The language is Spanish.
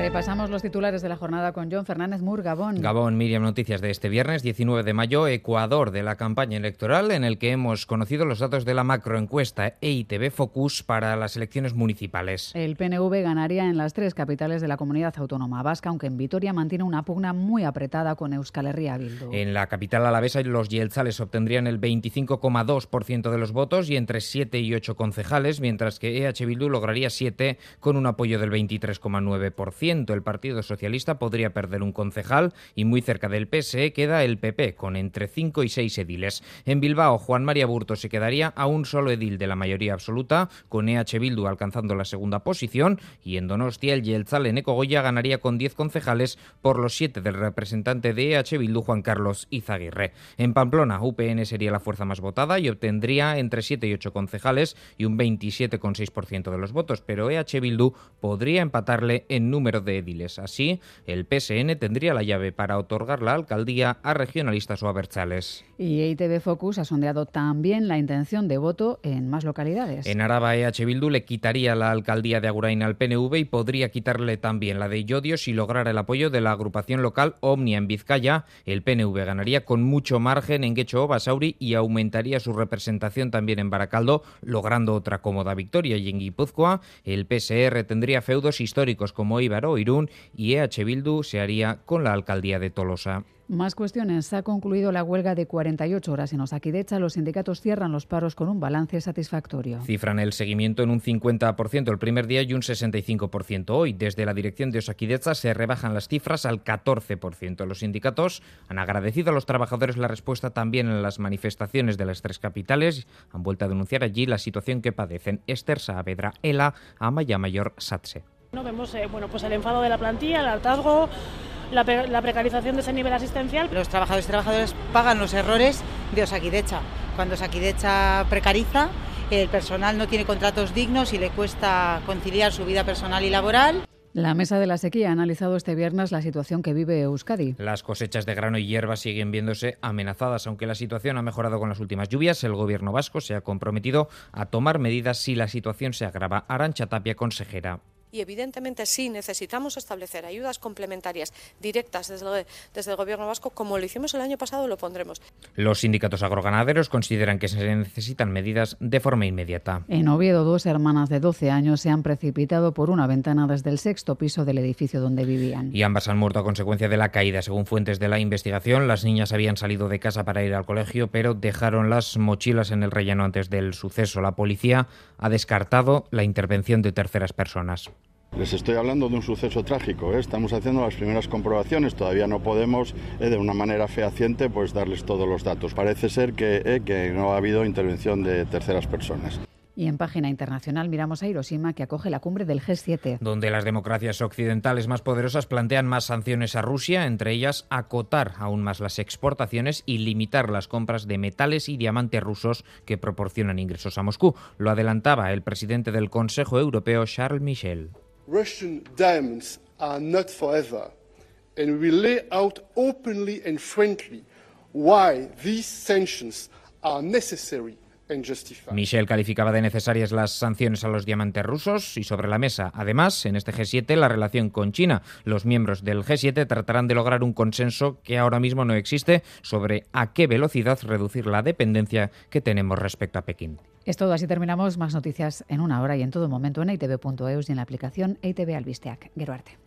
Repasamos los titulares de la jornada con John Fernández Mur, Gabón. Gabón, Miriam, noticias de este viernes 19 de mayo, Ecuador de la campaña electoral, en el que hemos conocido los datos de la macroencuesta EITB Focus para las elecciones municipales. El PNV ganaría en las tres capitales de la comunidad autónoma vasca, aunque en Vitoria mantiene una pugna muy apretada con Euskal Herria Bildu. En la capital alavesa, los yelzales obtendrían el 25,2% de los votos y entre 7 y 8 concejales, mientras que EH Bildu lograría 7 con un apoyo del 23,9%. El Partido Socialista podría perder un concejal y muy cerca del PSE queda el PP, con entre 5 y 6 ediles. En Bilbao, Juan María Burto se quedaría a un solo edil de la mayoría absoluta, con EH Bildu alcanzando la segunda posición, y en Donostia el Yelzal Goya ganaría con 10 concejales por los 7 del representante de EH Bildu, Juan Carlos Izaguirre. En Pamplona, UPN sería la fuerza más votada y obtendría entre 7 y 8 concejales y un 27,6% de los votos, pero EH Bildu podría empatarle en número de ediles. Así, el PSN tendría la llave para otorgar la alcaldía a regionalistas o a berchales. Y EITB Focus ha sondeado también la intención de voto en más localidades. En Araba, EH Bildu le quitaría la alcaldía de Agurain al PNV y podría quitarle también la de Llodio si lograra el apoyo de la agrupación local Omnia en Vizcaya. El PNV ganaría con mucho margen en Guecho Basauri y aumentaría su representación también en Baracaldo, logrando otra cómoda victoria. Y en Guipúzcoa, el PSR tendría feudos históricos como Ibaro Irún y EH Bildu se haría con la alcaldía de Tolosa. Más cuestiones. Ha concluido la huelga de 48 horas en Osakidecha. Los sindicatos cierran los paros con un balance satisfactorio. Cifran el seguimiento en un 50% el primer día y un 65% hoy. Desde la dirección de Osakidecha se rebajan las cifras al 14%. Los sindicatos han agradecido a los trabajadores la respuesta también en las manifestaciones de las tres capitales. Han vuelto a denunciar allí la situación que padecen Esther Saavedra, Ela, Amaya Mayor, Satse. No vemos eh, bueno, pues el enfado de la plantilla, el hartazgo, la, precarización de ese nivel asistencial. Los trabajadores y trabajadoras pagan los errores de Osakidecha. Cuando Osakidecha precariza, el personal no tiene contratos dignos y le cuesta conciliar su vida personal y laboral. La Mesa de la Sequía ha analizado este viernes la situación que vive Euskadi. Las cosechas de grano y hierba siguen viéndose amenazadas. Aunque la situación ha mejorado con las últimas lluvias, el gobierno vasco se ha comprometido a tomar medidas si la situación se agrava. Arancha Tapia, consejera y evidentemente sí necesitamos establecer ayudas complementarias directas desde, desde, el Gobierno vasco, como lo hicimos el año pasado, lo pondremos. Los sindicatos agroganaderos consideran que se necesitan medidas de forma inmediata. En Oviedo, dos hermanas de 12 años se han precipitado por una ventana desde el sexto piso del edificio donde vivían. Y ambas han muerto a consecuencia de la caída. Según fuentes de la investigación, las niñas habían salido de casa para ir al colegio, pero dejaron las mochilas en el relleno antes del suceso. La policía ha descartado la intervención de terceras personas. Les estoy hablando de un suceso trágico. ¿eh? Estamos haciendo las primeras comprobaciones. Todavía no podemos, eh, de una manera fehaciente, pues darles todos los datos. Parece ser que, eh, que no ha habido intervención de terceras personas. Y en página internacional miramos a Hiroshima, que acoge la cumbre del G7. Donde las democracias occidentales más poderosas plantean más sanciones a Rusia, entre ellas acotar aún más las exportaciones y limitar las compras de metales y diamantes rusos que proporcionan ingresos a Moscú. Lo adelantaba el presidente del Consejo Europeo, Charles Michel. Russian diamonds are not forever, and we lay out openly and frankly why these sanctions are necessary Michel calificaba de necesarias las sanciones a los diamantes rusos y sobre la mesa, además, en este G7, la relación con China. Los miembros del G7 tratarán de lograr un consenso que ahora mismo no existe sobre a qué velocidad reducir la dependencia que tenemos respecto a Pekín. Es todo, así terminamos. Más noticias en una hora y en todo momento en itv.eus y en la aplicación ITV Albisteac. Geruarte.